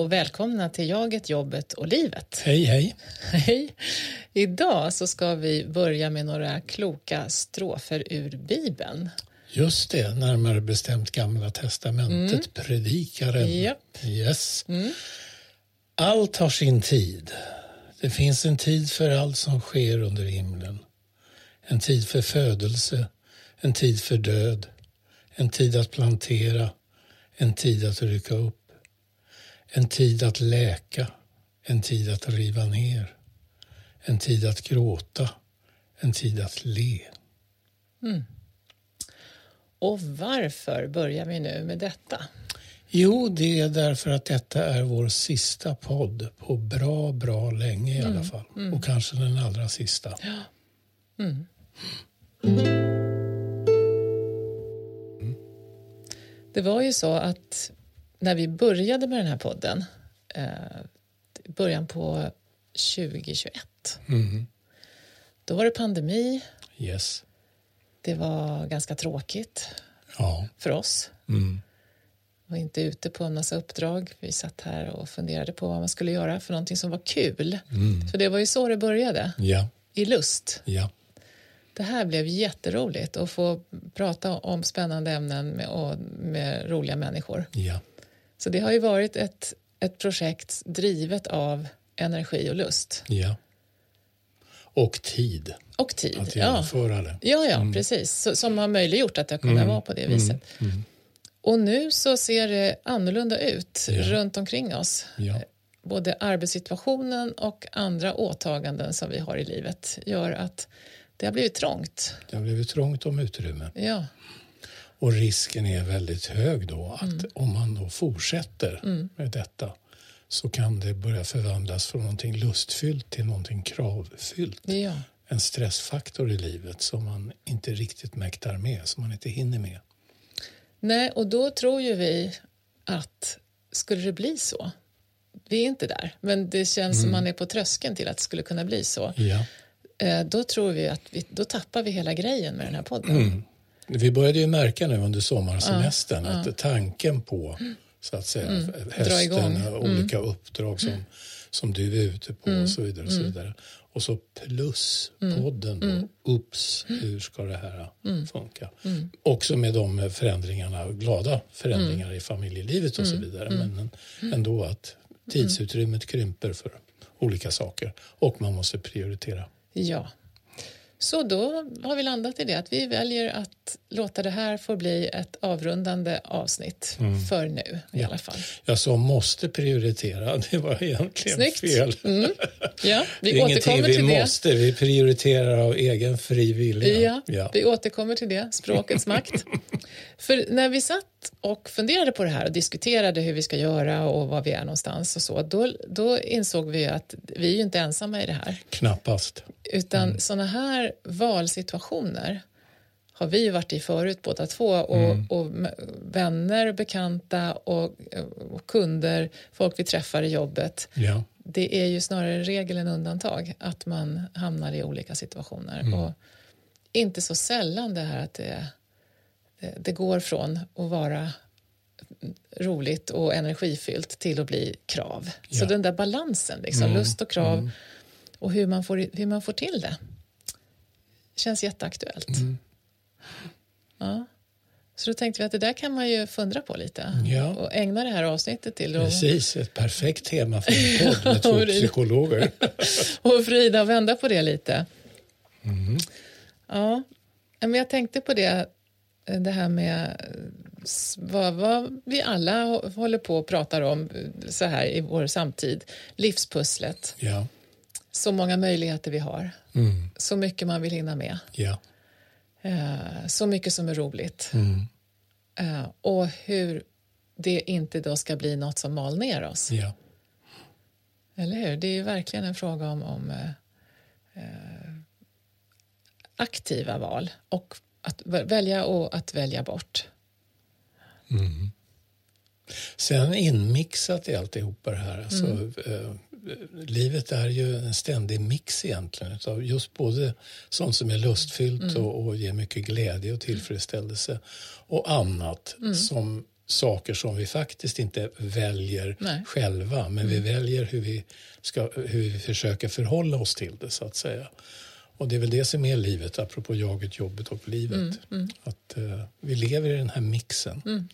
Och välkomna till Jaget, jobbet och livet. Hej, hej. Hej. Idag så ska vi börja med några kloka strofer ur Bibeln. Just det, närmare bestämt Gamla testamentet, mm. Predikaren. Yep. Yes. Mm. Allt har sin tid. Det finns en tid för allt som sker under himlen. En tid för födelse, en tid för död, en tid att plantera, en tid att rycka upp en tid att läka, en tid att riva ner, en tid att gråta, en tid att le. Mm. Och varför börjar vi nu med detta? Jo, det är därför att detta är vår sista podd på bra, bra länge i mm. alla fall. Mm. Och kanske den allra sista. Ja. Mm. Det var ju så att när vi började med den här podden, eh, början på 2021, mm. då var det pandemi. Yes. Det var ganska tråkigt ja. för oss. Mm. var inte ute på en massa uppdrag. Vi satt här och funderade på vad man skulle göra för någonting som var kul. Mm. För det var ju så det började, ja. i lust. Ja. Det här blev jätteroligt att få prata om spännande ämnen med, och med roliga människor. Ja. Så det har ju varit ett, ett projekt drivet av energi och lust. Ja. Och tid. Och tid, att genomföra ja. det. Ja, ja mm. precis. Så, som har möjliggjort att har kunnat mm. vara på det viset. Mm. mm. Och nu så ser det annorlunda ut ja. runt omkring oss. Ja. Både arbetssituationen och andra åtaganden som vi har i livet gör att det har blivit trångt. Det har blivit trångt om utrymme. Ja. Och risken är väldigt hög då att mm. om man då fortsätter mm. med detta så kan det börja förvandlas från någonting lustfyllt till någonting kravfyllt. Ja. En stressfaktor i livet som man inte riktigt mäktar med, som man inte hinner med. Nej, och då tror ju vi att skulle det bli så, vi är inte där, men det känns mm. som man är på tröskeln till att det skulle kunna bli så. Ja. Eh, då tror vi att vi, då tappar vi hela grejen med den här podden. Mm. Vi började ju märka nu under sommarsemestern ja, att tanken på så att säga mm. hösten, olika mm. uppdrag som, som du är ute på mm. och så vidare. Och så mm. vidare. Och så plus mm. podden då, mm. Ups, hur ska det här funka? Också med de förändringarna, glada förändringar i familjelivet och så vidare. Men ändå att tidsutrymmet krymper för olika saker och man måste prioritera. Ja, så då har vi landat i det att vi väljer att låta det här få bli ett avrundande avsnitt mm. för nu i ja. alla fall. Jag sa måste prioritera, det var egentligen Snyggt. fel. Mm. Ja, vi det är återkommer vi till måste, vi prioriterar av egen fri vilja. Ja, ja, vi återkommer till det, språkets makt. För när vi satt och funderade på det här och diskuterade hur vi ska göra och var vi är någonstans och så, då, då insåg vi att vi är ju inte ensamma i det här. Knappast. Utan mm. sådana här valsituationer har vi varit i förut båda två och, mm. och vänner, bekanta och, och, kunder, folk vi träffar i jobbet. Ja. Det är ju snarare regel än undantag att man hamnar i olika situationer. Mm. Och inte så sällan det här att det, det, det går från att vara roligt och energifyllt till att bli krav. Ja. Så den där balansen, liksom, mm. lust och krav mm. och hur man, får, hur man får till det känns jätteaktuellt. Mm. Ja. Så då tänkte vi att det där kan man ju fundra på lite ja. och ägna det här avsnittet till. Och... Precis, ett perfekt tema för en podd med två psykologer. och vrida och vända på det lite. Mm. Ja, men jag tänkte på det, det här med vad, vad, vi alla håller på och pratar om så här i vår samtid, livspusslet. Ja. Så många möjligheter vi har, mm. så mycket man vill hinna med. Ja. Så mycket som är roligt. Mm. Och hur det inte då ska bli något som mal ner oss. Ja. Eller hur? Det är verkligen en fråga om, om uh, aktiva val och att välja och att välja bort. Mm. Sen inmixat i alltihopa det här. Alltså, mm. eh, livet är ju en ständig mix egentligen av just både sånt som är lustfyllt mm. och, och ger mycket glädje och tillfredsställelse och annat mm. som saker som vi faktiskt inte väljer Nej. själva men mm. vi väljer hur vi, ska, hur vi försöker förhålla oss till det så att säga. Och det är väl det som är livet, apropå jaget, jobbet och livet. Mm, mm. Att uh, vi lever i den här mixen. Mm.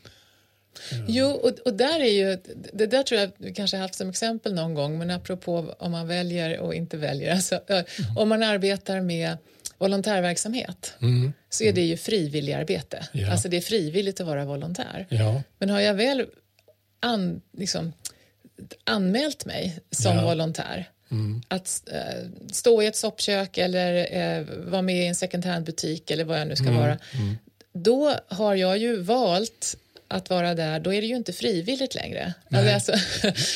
Uh. Jo, och, och, där är ju, det där tror jag vi kanske haft som exempel någon gång, men apropå om man väljer och inte väljer. Alltså, uh, om man arbetar med volontärverksamhet mm. så är det ju frivilligarbete. Ja. Alltså det är frivilligt att vara volontär. Ja. Men har jag väl an, liksom, anmält mig som ja. volontär Mm. Att uh, stå i ett soppkök eller uh, vara med i en second hand-butik eller vad jag nu ska mm. vara. Mm. Då har jag ju valt att vara där, då är det ju inte frivilligt längre. Nej. Alltså,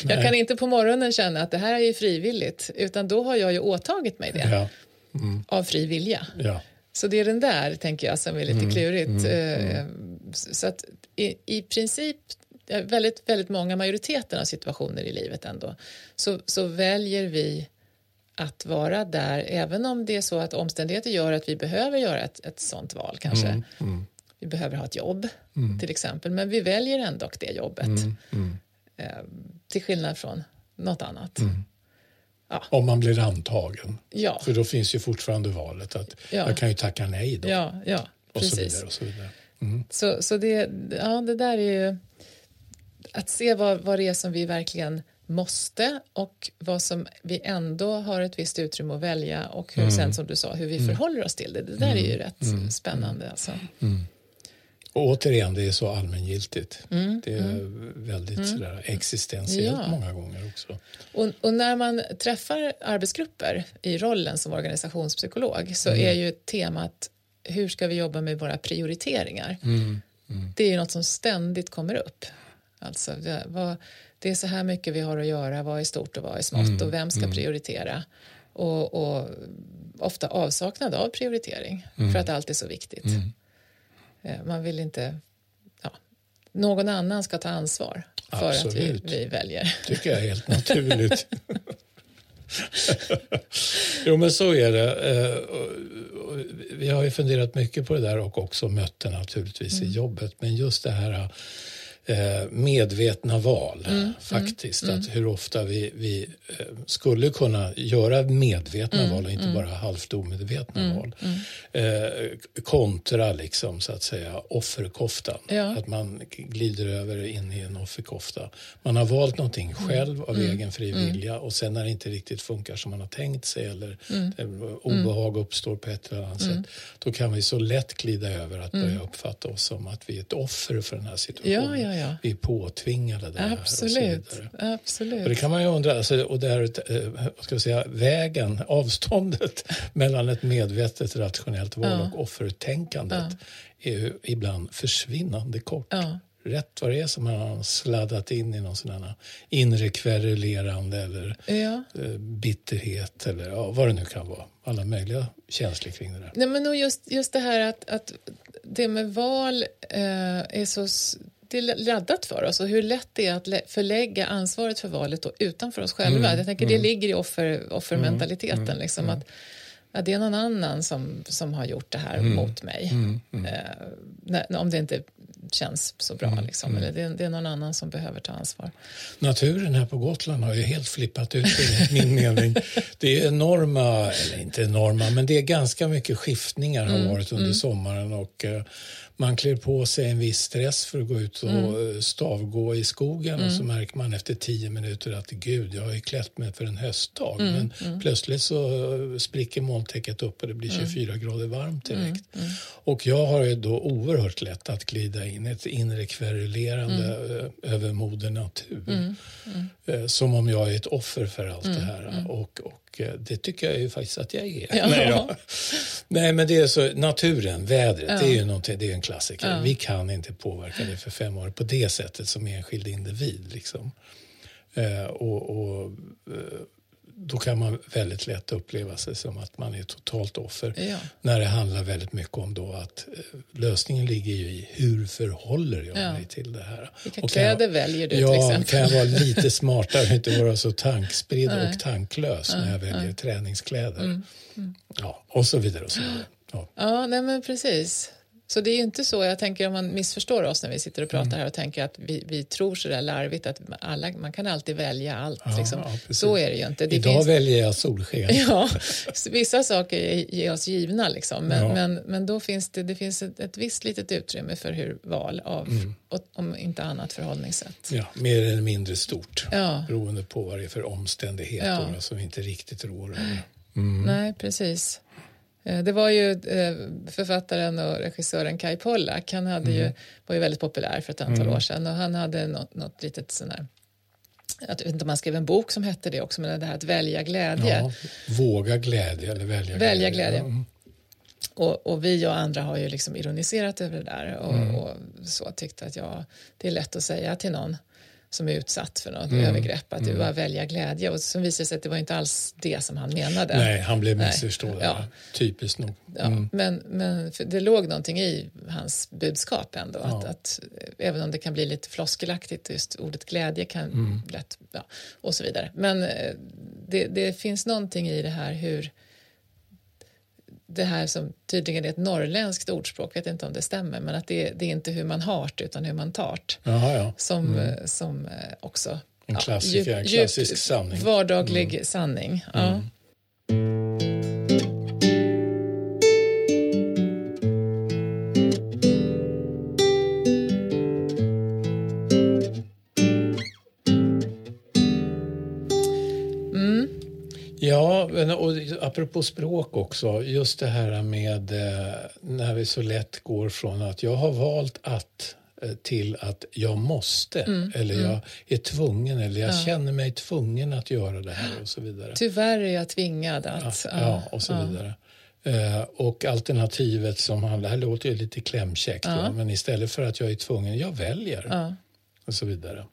jag kan inte på morgonen känna att det här är frivilligt, utan då har jag ju åtagit mig det ja. mm. av fri vilja. Ja. Så det är den där, tänker jag, som är lite mm. klurigt. Uh, så att i, i princip väldigt, väldigt många, majoriteten av situationer i livet ändå, så, så väljer vi att vara där, även om det är så att omständigheter gör att vi behöver göra ett, ett sånt val kanske. Mm, mm. Vi behöver ha ett jobb mm. till exempel, men vi väljer ändå det jobbet. Mm, mm. Eh, till skillnad från något annat. Mm. Ja. Om man blir antagen. Ja. För då finns ju fortfarande valet att ja. jag kan ju tacka nej då. Ja, ja, och precis. så vidare. Och så vidare. Så, så det, ja, det där är ju att se vad, vad det är som vi verkligen måste och vad som vi ändå har ett visst utrymme att välja och hur mm. sen som du sa hur vi mm. förhåller oss till det. Det där är ju mm. rätt mm. spännande. Alltså. Mm. Och återigen, det är så allmängiltigt. Mm. Det är väldigt sådär existentiellt ja. många gånger också. Och, och, när man träffar arbetsgrupper i rollen som organisationspsykolog så är ju temat hur ska vi jobba med våra prioriteringar? Det är ju något som ständigt kommer upp. Alltså, det, vad, det är så här mycket vi har att göra, vad är stort och vad är smått mm, och vem ska mm. prioritera? Och, och, ofta avsaknad av prioritering mm. för att allt är så viktigt. Mm. Eh, man vill inte... Ja, någon annan ska ta ansvar för Absolut. att vi, vi väljer. tycker jag är helt naturligt. jo, men så är det. Eh, vi har ju funderat mycket på det där och också mött det naturligtvis mm. i jobbet. Men just det här medvetna val mm, mm faktiskt. Mm, att hur ofta vi, vi eh, skulle kunna göra medvetna mm, val och inte mm. bara halvt omedvetna mm, val. Eh, kontra liksom så att säga offerkoftan. Ja. Att man glider över in i en offerkofta. Man har valt någonting själv av egen fri vilja och sen när det inte riktigt funkar som man har tänkt sig eller obehag uppstår på ett eller annat sätt. Då kan vi så lätt glida över att börja uppfatta oss som att vi är ett offer för den här situationen. Ja, ja, ja. Vi är påtvingade det Absolut. här. Absolut. Och det kan man ju undra, alltså, och där, eh, vad ska jag säga, vägen, avståndet mellan ett medvetet rationellt val ja. och offertänkandet ja. är ju ibland försvinnande kort. Ja. Rätt vad det är som man har sladdat in i någon sån här inre kverulerande eller. Eh, bitterhet eller ja, vad det nu kan vara. Alla möjliga känslor kring det där. Nej, men just, just det här att, att det med val eh, är så det är laddat för oss och hur lätt det är att förlägga ansvaret för valet då utanför oss själva. Mm, jag tänker mm. Det ligger i offer, offermentaliteten. Mm, liksom, mm. att, att det är någon annan som, som har gjort det här mm, mot mig. Mm, eh, när, om det inte känns så bra. Liksom. Eller det, det, är någon annan som behöver ta ansvar. Naturen här på Gotland har ju helt flippat ut enligt min mening. Det är enorma, eller inte enorma, men det är ganska mycket skiftningar har varit under sommaren. och uh, man klär på sig en viss stress för att gå ut och mm. Eh, stavgå i skogen mm. och så märker man efter tio minuter att gud, jag har ju klätt mig för en höstdag. Mm. Men mm. plötsligt så eh, spricker molntäcket upp och det blir 24 mm. grader varmt direkt. Mm. Och jag har ju då oerhört lätt att glida in i ett inre kverulerande eh, över moder natur. Som om jag är ett offer för allt det här. Och, och det tycker jag ju faktiskt att jag är. Ja. Nej, Nej, men det är så, naturen, vädret, ja. det är ju någonting, det är en klassiker. Ja. Vi kan inte påverka det för fem år på det sättet som enskild individ. Liksom. Eh, och, och eh, då kan man väldigt lätt uppleva sig som att man är totalt offer. Ja. När det handlar väldigt mycket om då att eh, lösningen ligger i hur förhåller jag ja. mig till det här. Vilka och kläder jag, väljer du ja, till exempel? kan jag vara lite smartare och inte vara så tankspridd och tanklös när jag väljer träningskläder. Mm. Mm. Ja, och så vidare och så vidare. Ja, ja nej men precis. Så det är ju inte så, jag tänker om man missförstår oss när vi sitter och pratar Mm. här och tänker att vi, vi tror så där larvigt att alla, man kan alltid välja allt. Ja, liksom. ja, så är det ju inte. Det Idag finns, väljer jag solsken. ja, vissa saker är- ger oss givna liksom. Men, Ja. men, men då finns det, det finns ett, ett visst litet utrymme för hur val av, Mm. och- om inte annat förhållningssätt. Ja, mer eller mindre stort. Ja. Beroende på vad det är för omständigheter som vi inte riktigt rår över. Nej, precis. Eh, Det var ju eh, författaren och regissören Kai Pollak. Han hade ju, var ju väldigt populär för ett antal år sedan och han hade något, något litet sån här jag vet inte om han skrev en bok som hette det också, men det här att välja glädje. Ja, våga glädje eller välja, Välja glädje. Mm. Och, och vi och andra har ju liksom ironiserat över det där och, Mm. och så tyckte att ja, det är lätt att säga till någon som är utsatt för något Mm. övergrepp att du bara välja glädje och så visade det sig att det var inte alls det som han menade. Nej, han blev missförstådd. Ja. Ja. Typiskt nog. Ja, men men det låg någonting i hans budskap ändå. Att, att, eh, även om det kan bli lite floskelaktigt, just ordet glädje kan lätt, ja, och så vidare. Men eh, det, det finns någonting i det här hur det här som tydligen är ett norrländskt ordspråk, jag vet inte om det stämmer, men att det, det är inte hur man hart utan hur man tart. Jaha, ja. Som, eh, som eh, också... En klassiker, en klassisk sanning. Vardaglig sanning. Ja. Ja, och apropå språk också, just det här med eh, när vi så lätt går från att jag har valt att eh, till att jag måste eller jag är tvungen eller jag känner mig tvungen att göra det här och så vidare. Tyvärr är jag tvingad att... Ja, och så vidare. Eh, och alternativet som handlar, det här låter ju lite klämkäckt, va? men istället för att jag är tvungen, jag väljer Ja. och så vidare.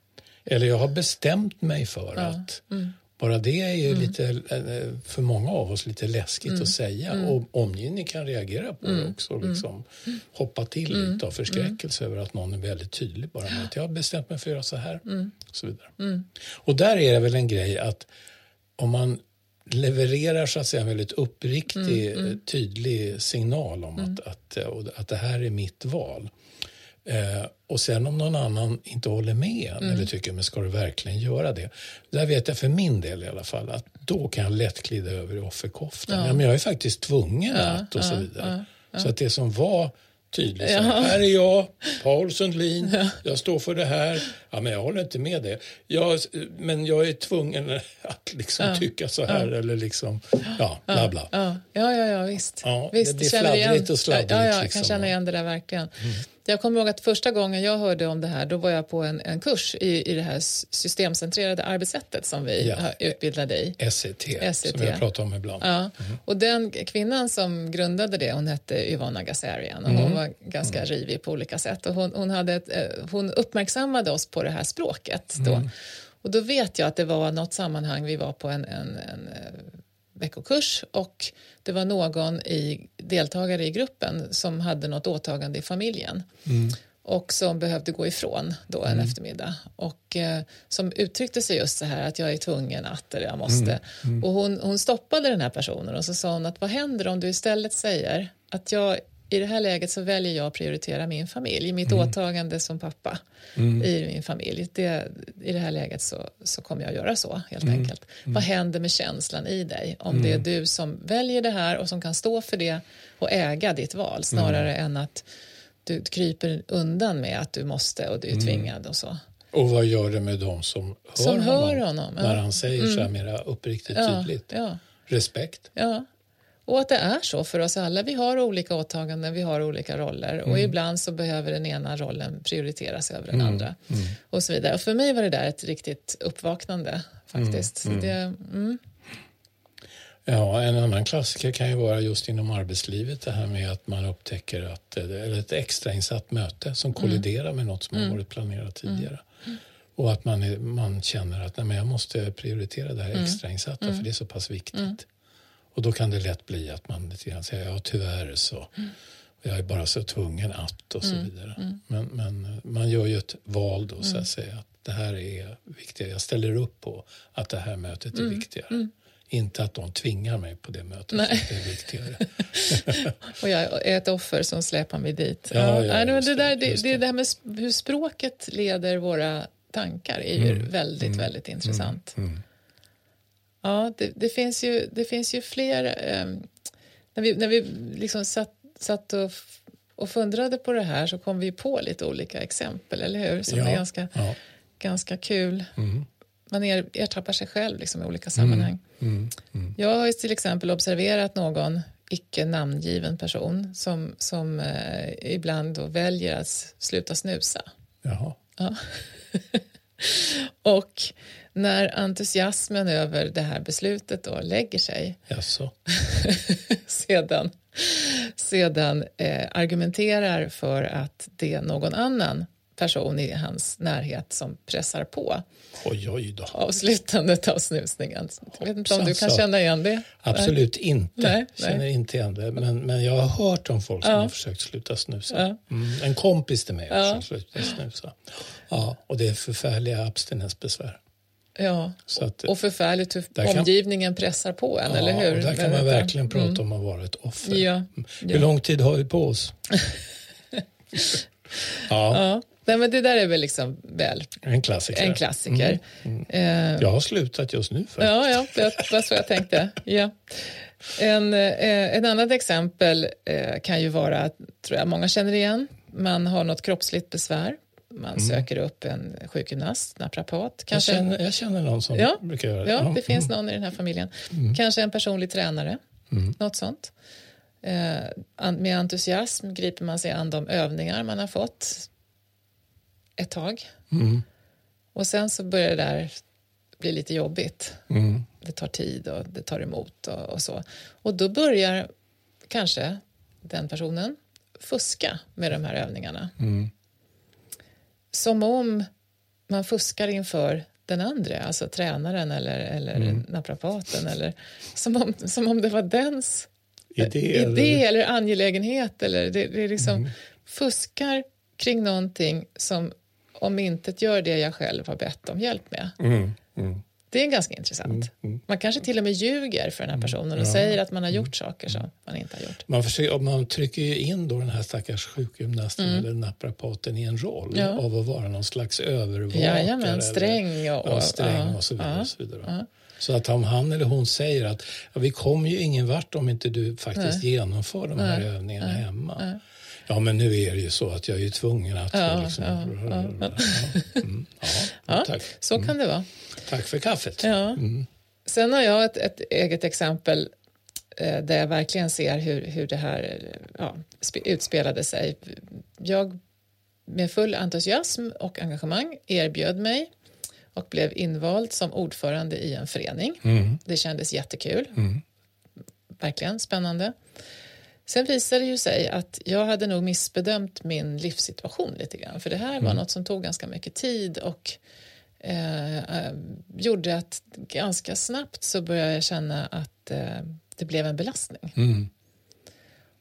Eller jag har bestämt mig för att. Mm. Bara det är ju lite, eh, för många av oss lite läskigt Mm. att säga. Och omgivningen kan reagera på det också. Liksom, Hoppa till Mm. lite av förskräckelse över att någon är väldigt tydlig bara med att jag har bestämt mig för att göra så här. Mm. Och, så vidare. och där är det väl en grej att om man levererar så att säga en väldigt uppriktig, Mm, eh, tydlig signal om att, att, eh, att det här är mitt val. Eh, och sen om någon annan inte håller med Mm. eller tycker men ska du verkligen göra det? Där vet jag för min del i alla fall att då kan jag lätt glida över i offerkoftan. Ja. men jag är faktiskt tvungen att och så vidare. Så att det som var tydligt, så här, är jag, Paul Sundlin, jag står för det här. Ja, men jag håller inte med det. Jag, men jag är tvungen att liksom tycka så här eller liksom, ja, bla bla. Ja, ja, ja, ja visst. Ja, visst det blir igen- fladdrigt och sladdrigt, Ja, ja, jag liksom. kan känna igen det där verkligen. Jag kommer ihåg att första gången jag hörde om det här, då var jag på en, en kurs i, i det här systemcentrerade arbetssättet som vi Ja. har utbildade i. SET, SET. som jag pratar om ibland. Ja. Och den kvinnan som grundade det, hon hette Yvonne Agassarian och hon var ganska rivig på olika sätt. Och hon, hon, hade ett, eh, hon uppmärksammade oss på det här språket då. Och då vet jag att det var något sammanhang, vi var på en, en, en eh, veckokurs och det var någon i, deltagare i gruppen som hade något åtagande i familjen och som behövde gå ifrån då en eftermiddag. Och eh, som uttryckte sig just så här att jag är tvungen att eller jag måste. Och hon, hon stoppade den här personen och så sa hon att vad händer om du istället säger att jag i det här läget så väljer jag att prioritera min familj, mitt åtagande som pappa i min familj. Det, I det här läget så, så kommer jag göra så helt enkelt. Vad händer med känslan i dig om det är du som väljer det här och som kan stå för det och äga ditt val snarare än att du kryper undan med att du måste och du är tvingad och så. Och vad gör det med dem som hör Som hör honom, honom, ja. när han säger så här mera uppriktigt Ja, tydligt? ja, Respekt. ja. Och att det är så för oss alla. Vi har olika åtaganden, vi har olika roller. Och ibland så behöver den ena rollen prioriteras över den andra. Och så vidare. Och för mig var det där ett riktigt uppvaknande faktiskt. Det, mm, Ja, en annan klassiker kan ju vara just inom arbetslivet det här med att man upptäcker att, eller ett extrainsatt möte som kolliderar med något som har varit planerat tidigare. Och att man, är, man känner att nej, men jag måste prioritera det här extrainsatta för det är så pass viktigt. Och då kan det lätt bli att man lite grann säger ja tyvärr så. Jag är bara så tvungen att och så vidare. Men, men man gör ju ett val då så att säga att det här är viktigt. Jag ställer upp på att det här mötet är viktigare. Inte att de tvingar mig på det mötet. Nej. Det är viktigare. och jag är ett offer som släpar mig dit. Ja, ja, ja det, där, det, det, det här med hur språket leder våra tankar är ju mm. väldigt, mm. väldigt intressant. Mm. Ja, det, det, finns ju, det finns ju fler... Eh, när vi, när vi liksom satt, satt och, och funderade på det här så kom vi på lite olika exempel, eller hur? Som ja, är ganska, ja. ganska kul. Mm. Man er, ertappar sig själv liksom, i olika sammanhang. Mm. mm. Mm. Jag har till exempel observerat någon icke namngiven person som, som eh, ibland väljer att sluta snusa. Jaha. Ja. och när entusiasmen över det här beslutet då lägger sig sedan, sedan eh, argumenterar för att det någon annan person i hans närhet som pressar på oj, oj då. avslutandet av snusningen. Jag vet inte om du kan känna igen det? Absolut inte. Nej, känner nej. inte igen det. Men, men jag har hört om folk som ja. har försökt sluta snusa. Ja. Mm, en kompis till mig ja. försökt sluta snusa. Ja, och det är förfärliga abstinensbesvär. Ja, att, och förfärligt hur omgivningen kan, pressar på en, ja, eller hur? där kan man verkligen prata mm. om att vara ett offer. Ja. Hur lång tid har vi på oss? ja. Nej, men det där är väl liksom väl en klassiker. En klassiker. Mm. Mm. Uh, jag har slutat just nu faktiskt. Ja, ja det var så jag tänkte. Ja. En, eh, ett annat exempel eh, kan ju vara, tror jag många känner igen, man har något kroppsligt besvär. Man mm. söker upp en sjukgymnast, naprapat. Kanske jag, känner, jag känner någon som ja, brukar göra det. Ja, det finns någon i den här familjen. Mm. Kanske en personlig tränare, mm. något sånt. Eh, med entusiasm griper man sig an de övningar man har fått ett tag. Mm. Och sen så börjar det där bli lite jobbigt. Mm. Det tar tid och det tar emot och, och, så. Och då börjar kanske den personen fuska med de här övningarna. Mm. Som om man fuskar inför den andra, alltså tränaren eller, eller mm. naprapaten. Eller, som, om, som om det var dens idé, idé eller... eller angelägenhet. Eller det, det är liksom mm. fuskar kring någonting som om inte gör det jag själv har bett om hjälp med. Mm, mm. Det är ganska intressant. Mm, mm. man kanske till och med ljuger för den här personen och ja, säger att man har gjort saker som man inte har gjort. Man, försöker, man trycker ju in då den här stackars sjukgymnasten eller naprapaten i en roll ja. av att vara någon slags övervakare. Jajamän, sträng och, ja, sträng och så vidare. Och så, vidare. så att om han eller hon säger att vi kommer ju ingen vart om inte du faktiskt Nej. genomför de här Nej. övningarna Nej. hemma. Ja, men nu är det ju så att jag är tvungen att... Ja, liksom, ja, ja. Mm, ja, tack. Så kan mm. det vara. Tack för kaffet. Ja. Mm. Sen har jag ett, ett eget exempel eh, där jag verkligen ser hur, hur det här ja, utspelade sig. Jag med full entusiasm och engagemang erbjöd mig och blev invald som ordförande i en förening. Mm. Det kändes jättekul. Mm. Verkligen spännande. Sen visade det ju sig att jag hade nog missbedömt min livssituation lite grann. För det här var mm. något som tog ganska mycket tid och eh, eh, gjorde att ganska snabbt så började jag känna att eh, det blev en belastning. Mm.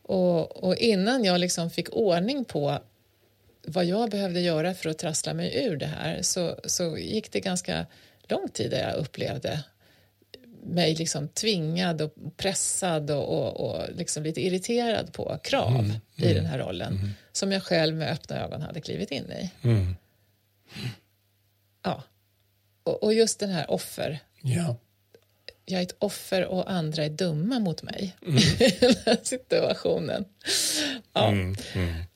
Och, och, innan jag liksom fick ordning på vad jag behövde göra för att trassla mig ur det här så, så gick det ganska lång tid där jag upplevde mig liksom tvingad och pressad och, och, och liksom lite irriterad på krav mm, mm, i den här rollen mm. som jag själv med öppna ögon hade klivit in i. Mm. Ja. Och, och, just den här offer. Ja. Jag är ett offer och andra är dumma mot mig mm. i den här situationen. Ja. Mm,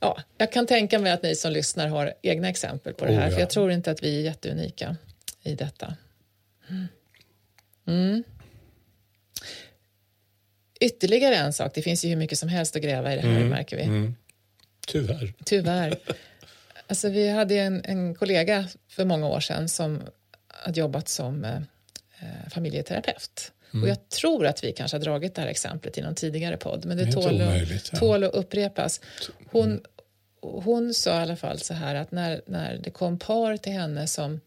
ja, jag kan tänka mig att ni som lyssnar har egna exempel på det här, oh, ja. för jag tror inte att vi är jätteunika i detta. Mm. Ytterligare en sak, det finns ju hur mycket som helst att gräva i det här mm. märker vi. Mm. Tyvärr. Tyvärr. Alltså, vi hade en, en kollega för många år sedan som hade jobbat som eh, familjeterapeut. Mm. Och jag tror att vi kanske har dragit det här exemplet i någon tidigare podd, men det, det tål, omöjligt, ja. tål att upprepas. Hon, hon sa i alla fall så här att när, när det kom par till henne som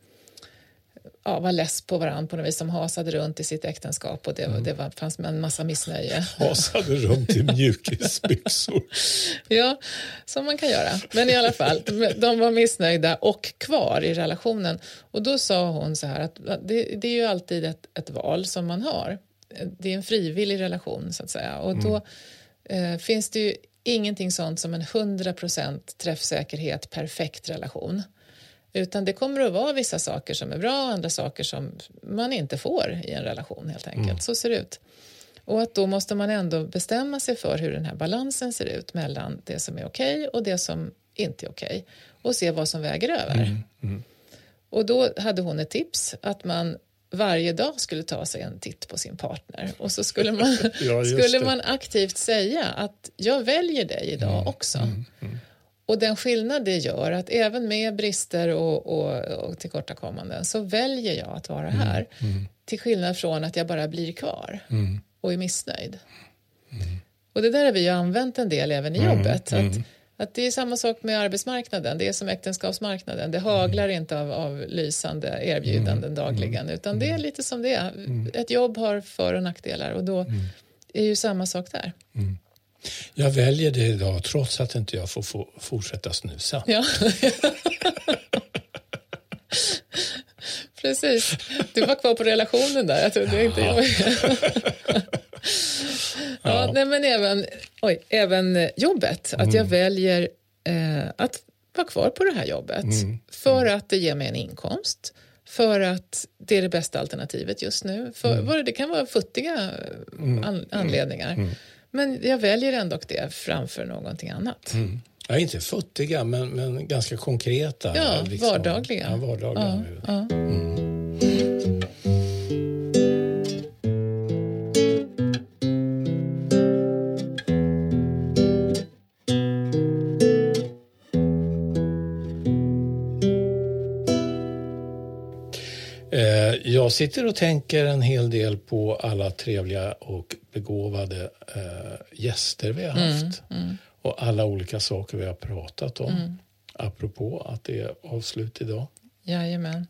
ja, var less på varandra på något vis, som hasade runt i sitt äktenskap och det, mm. det var, fanns en massa missnöje. Hasade runt i mjukisbyxor. ja, som man kan göra. Men i alla fall, de var missnöjda och kvar i relationen. Och då sa hon så här att det, det är ju alltid ett, ett val som man har. det är en frivillig relation så att säga. Och då eh, finns det ju ingenting sånt som en 100% träffsäkerhet, perfekt relation. Utan det kommer att vara vissa saker som är bra och andra saker som man inte får i en relation helt enkelt. Mm. Så ser det ut. Och att då måste man ändå bestämma sig för hur den här balansen ser ut mellan det som är okej okay och det som inte är okej. Okay. Och se vad som väger över. Mm. Mm. Och då hade hon ett tips att man varje dag skulle ta sig en titt på sin partner och så skulle man, ja, skulle man aktivt säga att jag väljer dig idag mm, också. Mm, mm. Och den skillnad det gör att även med brister och, och, och tillkortakommanden så väljer jag att vara mm, här. Mm. Till skillnad från att jag bara blir kvar mm. och är missnöjd. Och det där har vi ju använt en del även i jobbet. Att, att det är samma sak med arbetsmarknaden, det är som äktenskapsmarknaden. Det haglar inte av, av lysande erbjudanden dagligen utan det är lite som det är. Ett jobb har för och nackdelar och då är ju samma sak där. Jag väljer det idag trots att inte jag får fortsätta snusa. Ja. Precis. Du var kvar på relationen där. Jag trodde inte jag ja, Nej, men även, oj, även jobbet. Att jag mm. väljer eh, att vara kvar på det här jobbet. Mm. För att det ger mig en inkomst. För att det är det bästa alternativet just nu. För, mm. Det kan vara futtiga mm. an, anledningar. Mm. Men jag väljer ändå det framför någonting annat. Mm. Ja, inte futtiga, men, men ganska konkreta. Ja, liksom. vardagliga. Ja, vardagliga. Ja, ja. Mm. Jag sitter och tänker en hel del på alla trevliga och begåvade eh, gäster vi har mm, haft. Mm, mm. Och alla olika saker vi har pratat om. Mm. Apropå att det är avslut idag. Jajamän.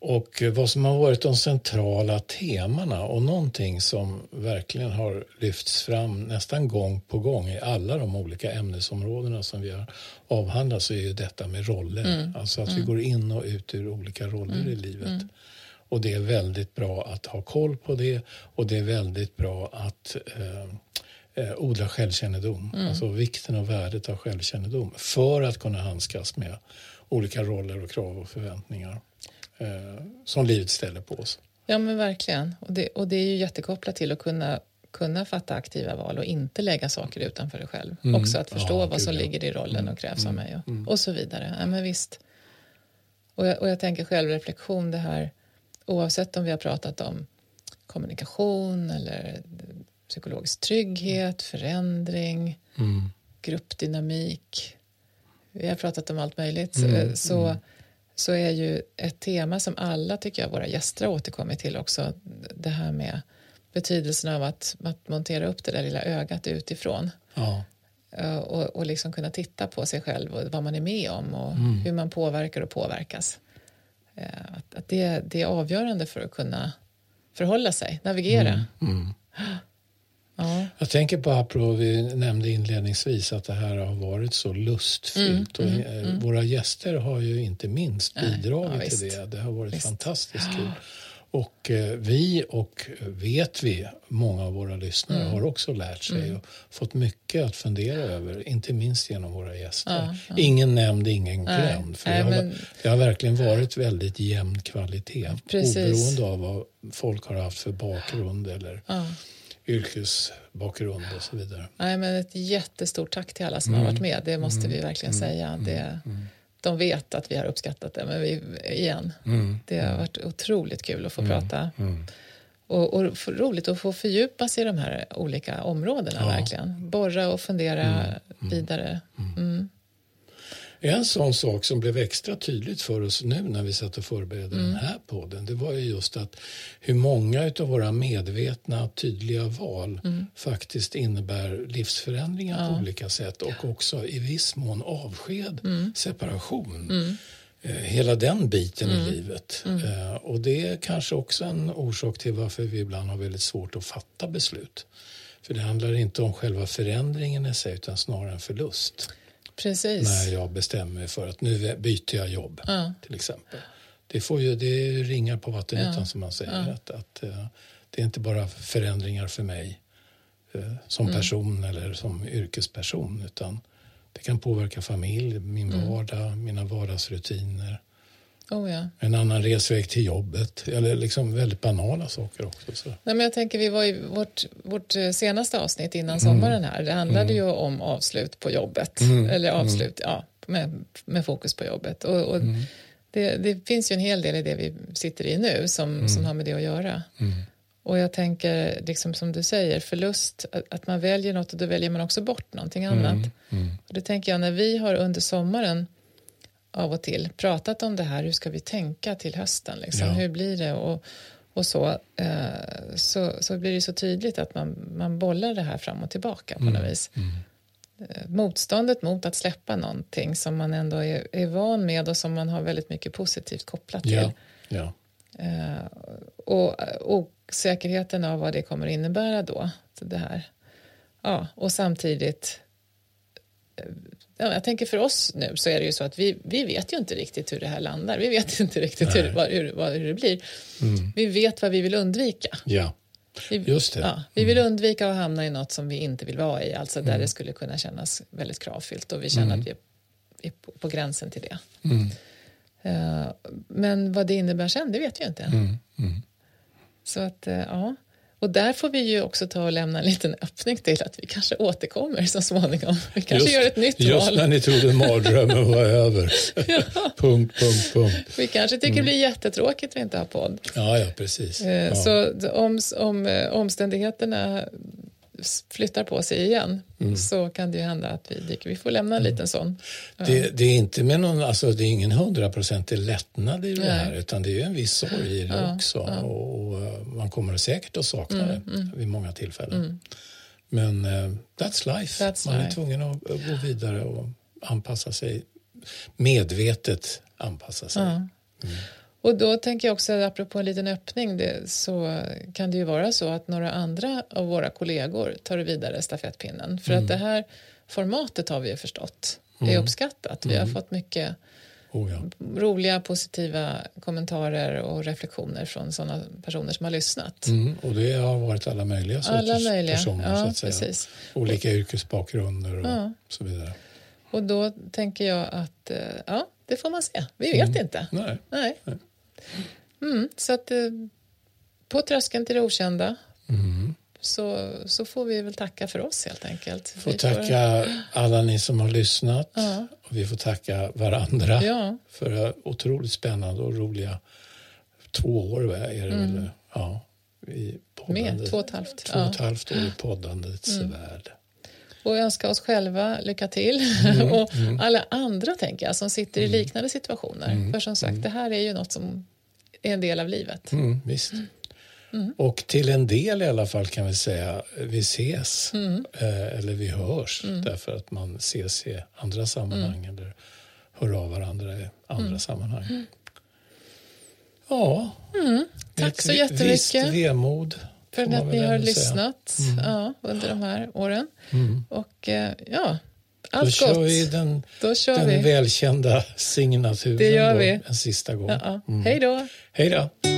Och vad som har varit de centrala temana och någonting som verkligen har lyfts fram nästan gång på gång i alla de olika ämnesområdena som vi har avhandlat så är ju detta med roller. Mm. Alltså att mm. vi går in och ut ur olika roller mm. i livet. Och det är väldigt bra att ha koll på det och det är väldigt bra att eh, eh, odla självkännedom. Mm. Alltså vikten och värdet av självkännedom för att kunna handskas med olika roller och krav och förväntningar eh, som livet ställer på oss. Ja men verkligen. Och det, och det är ju jättekopplat till att kunna kunna fatta aktiva val och inte lägga saker utanför dig själv. Mm. Också att förstå ja, vad som ligger i rollen mm. och krävs av mm. mig och, mm. och så vidare. Ja, men visst. Och jag, och jag tänker självreflektion, det här oavsett om vi har pratat om kommunikation eller psykologisk trygghet, förändring, mm. gruppdynamik. Vi har pratat om allt möjligt. Mm. Så, så är ju ett tema som alla tycker jag våra gäster har återkommit till också det här med betydelsen av att, att montera upp det där lilla ögat utifrån. Ja. Och, och liksom kunna titta på sig själv och vad man är med om och mm. hur man påverkar och påverkas. Eh, att, att det, det, är avgörande för att kunna förhålla sig, navigera. Mm, mm. Ja. Jag tänker på, apropå vi nämnde inledningsvis att det här har varit så lustfyllt. Mm, och mm, eh, mm. Våra gäster har ju inte minst bidragit ja, till det. Det har varit visst. fantastiskt kul. Och eh, vi och vet vi, många av våra lyssnare mm. har också lärt sig mm. och fått mycket att fundera över, inte minst genom våra gäster. Ja, ja. Ingen nämnd, ingen glömd. För Nej, det, har, men... det har verkligen varit väldigt jämn kvalitet Precis. oberoende av vad folk har haft för bakgrund eller ja. yrkesbakgrund och så vidare. Nej, men ett jättestort tack till alla som mm. har varit med, det måste vi mm. verkligen mm. säga. Det, mm de vet att vi har uppskattat det, men vi, igen, mm. det har varit otroligt kul att få mm. prata. Mm. Och, och roligt att få fördjupa sig i de här olika områdena, ja. verkligen. Borra och fundera mm. Mm. vidare. En sån sak som blev extra tydligt för oss nu när vi satt och förberedde mm. den här podden det var ju just att hur många av våra medvetna tydliga val mm. faktiskt innebär livsförändringar ja. på olika sätt och också i viss mån avsked, mm. separation. Mm. Eh, hela den biten i mm. livet. Mm. Eh, och det är kanske också en orsak till varför vi ibland har väldigt svårt att fatta beslut. För det handlar inte om själva förändringen i sig utan snarare en förlust. Precis. När jag bestämmer mig för att nu byter jag jobb ja. till exempel. det, får ju, det ringar på vattenytan ja. som man säger. Ja. Att, att, uh, det är inte bara förändringar för mig uh, som mm. person eller som yrkesperson utan det kan påverka familj, min mm. vardag, mina vardagsrutiner. Oh, ja. En annan resväg till jobbet, eller liksom väldigt banala saker också. Så. Nej, men jag tänker, vi var i vårt, vårt eh, senaste avsnitt innan mm. sommaren här, det handlade mm. ju om avslut på jobbet, mm. eller mm. avslut, ja, med, med fokus på jobbet. Och, och mm. det, det, finns ju en hel del i det vi sitter i nu som, mm. som har med det att göra. Och jag tänker, liksom som du säger, förlust, att man väljer något och då väljer man också bort någonting annat. Och det tänker jag, när vi har under sommaren av och till pratat om det här, hur ska vi tänka till hösten, liksom? Ja. hur blir det och, och så, eh, så, så blir det så tydligt att man, man bollar det här fram och tillbaka på mm. något vis. Mm. Eh, motståndet mot att släppa någonting som man ändå är, är van med och som man har väldigt mycket positivt kopplat till. Ja. Ja. Eh, och osäkerheten av vad det kommer innebära då. Det här. Ja, och samtidigt eh, Ja, jag tänker för oss nu så är det ju så att vi, vi vet ju inte riktigt hur det här landar. Vi vet inte riktigt hur, vad, hur, vad, hur det blir. Mm. Vi vet vad vi vill undvika. Ja, just det. Ja, vi vill mm. undvika att hamna i något som vi inte vill vara i, alltså där mm. det skulle kunna kännas väldigt kravfyllt och vi känner mm. att vi är på, på gränsen till det. Uh, men vad det innebär sen, det vet vi inte. Mm. Så att, uh, ja. Och där får vi ju också ta och lämna en liten öppning till att vi kanske återkommer så småningom. Vi kanske just, gör ett nytt just val. Just när ni trodde mardrömmen var över. ja. punkt, punkt, punkt. Vi kanske tycker mm. det blir jättetråkigt att inte ha podd. Ja, ja precis. Eh, ja. Så om, om eh, omständigheterna flyttar på sig igen mm. så kan det ju hända att vi dyker. Vi får lämna en mm. liten sån. Det, det, är inte med någon, alltså det är ingen hundraprocentig lättnad i det Nej. här utan det är en viss sorg i det ja, också ja. och eh, man kommer säkert att sakna mm, det mm. vid många tillfällen. Mm. Men uh, that's life. That's man life. är tvungen att, gå vidare och anpassa sig medvetet anpassa sig. Ja. Och då tänker jag också, apropå en liten öppning, det, så kan det ju vara så att några andra av våra kollegor tar vidare stafettpinnen. För mm. att det här formatet har vi ju förstått mm. är uppskattat. Vi har mm. fått mycket oh ja. roliga, positiva kommentarer och reflektioner från sådana personer som har lyssnat. Mm. Och det har varit alla möjliga sorters alla möjliga. personer, ja, så att säga. Precis. Olika yrkesbakgrunder och ja. så vidare. Och då tänker jag att, eh, ja, det får man se. Vi vet mm. inte. Nej. Nej. Nej. Mm, så att eh, på tröskeln till det okända mm. så, så får vi väl tacka för oss helt enkelt. Får vi tacka får... alla ni som har lyssnat ja. och vi får tacka varandra ja. för otroligt spännande och roliga två år är det mm. väl? Ja, i Mer, två och ett halvt. Två och ett halvt år i poddandets mm. värld och önska oss själva lycka till. Mm, och mm. alla andra tänker jag som sitter i mm. liknande situationer. Mm, För som sagt, mm. det här är ju något som är en del av livet. Mm, visst. Och till en del i alla fall kan vi säga vi ses eh, eller vi hörs därför att man ses i andra sammanhang eller hör av varandra i andra sammanhang. Ja, tack ett, så jättemycket. Visst vemod för att ni har lyssnat mm. ja, under de här åren. Mm. Och eh, ja, allt då gott. Kör vi den, då kör den vi välkända signaturen det gör vi. en sista gång. Ja, ja. Mm. Hej då! Hej då!